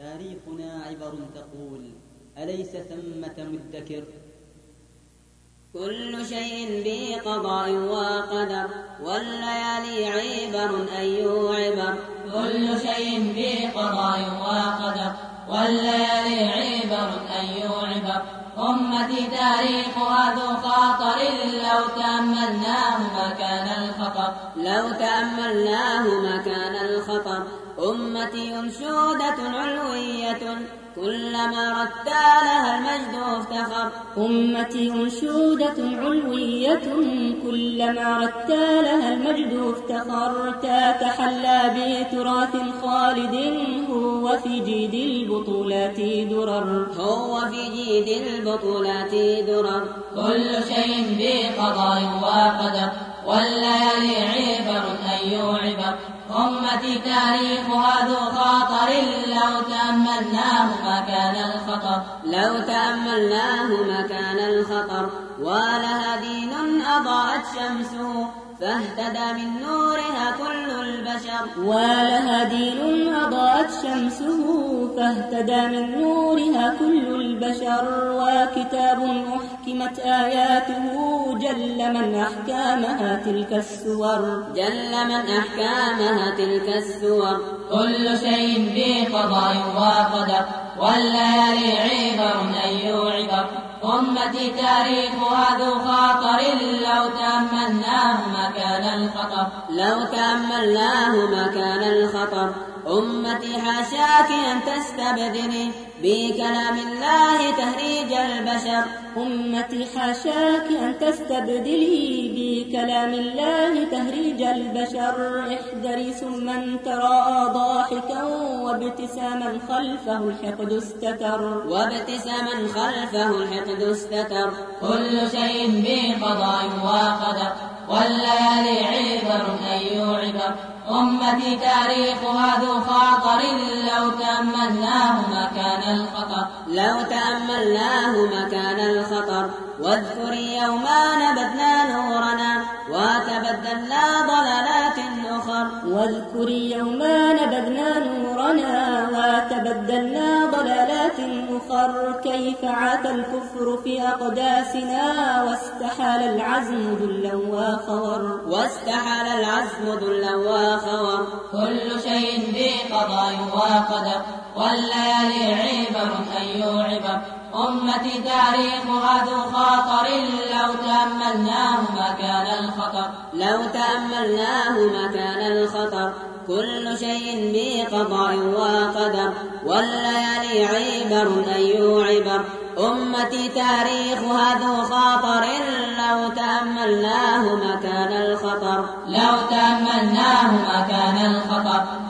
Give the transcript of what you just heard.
تاريخنا عبر تقول أليس ثمة مدكر؟ كل شيء بقضاء وقدر والليالي عبر أي عبر كل شيء بقضاء وقدر والليالي عبر أي عبر أمتي تاريخها ذو خاطر لو تأملناه ما كان الخطر. لو تأملناه ما كان الخطر. أمتي أنشودة علوية كلما رتالها المجد افتخر أمتي أنشودة علوية كلما رتالها المجد افتخر تتحلى بتراث خالد هو في جيد البطولات درر. هو في جيد البطولات درر. كل شيء بقضاء وقدر والليالي أمتي تاريخها ذو خاطر لو تأملناه ما كان الخطر. لو تأملناه ما كان الخطر. ولها دين أضاءت شمسه فاهتدى من نورها كل البشر. ولها دين أضاءت شمسه فاهتدى من نورها كل البشر. وكتاب أحكمت آياته جل من أحكامها تلك السور. جل من أحكامها تلك السور. كل شيء بقضاء وقدر والليالي عبر أي عبر أمتي تاريخها ذو خاطر لو تأملناه ما كان الخطر. لو تأملناه ما كان الخطر. أمتي حاشاك أن تستبدلي بكلام الله تهريج البشر. أمتي حاشاك أن تستبدلي بكلام الله تهريج البشر. احذري ثم تراءى ضاحكا وابتساما خلفه الحقد استتر. وابتساما خلفه الحقد استتر. كل شيء بقضاء وقدر. والليالي أمتي تاريخها ذو خاطر لو تأملناه ما كان الخطر. لو تأملناه ما كان الخطر. واذكري يوما نبذنا نورنا وتبدلنا ضلالات أخر. واذكري يوما نبذنا نورنا وتبدلنا ضلالات أخر. كيف عاد الكفر في أقداسنا واستحال العزم ذلا وخور واستحال العزم ذلا وخور كل شيء بقضاء وقدر. والليالي عبر أي عبر أمتي تاريخها ذو خاطر لو تأملناه ما كان الخطر. لو تأملناه ما كان الخطر. كل شيء بقضاء وقدر. والليالي عبر أي عبر أمتي تاريخها ذو خاطر لو تأملناه ما كان الخطر. لو تأملناه ما كان الخطر.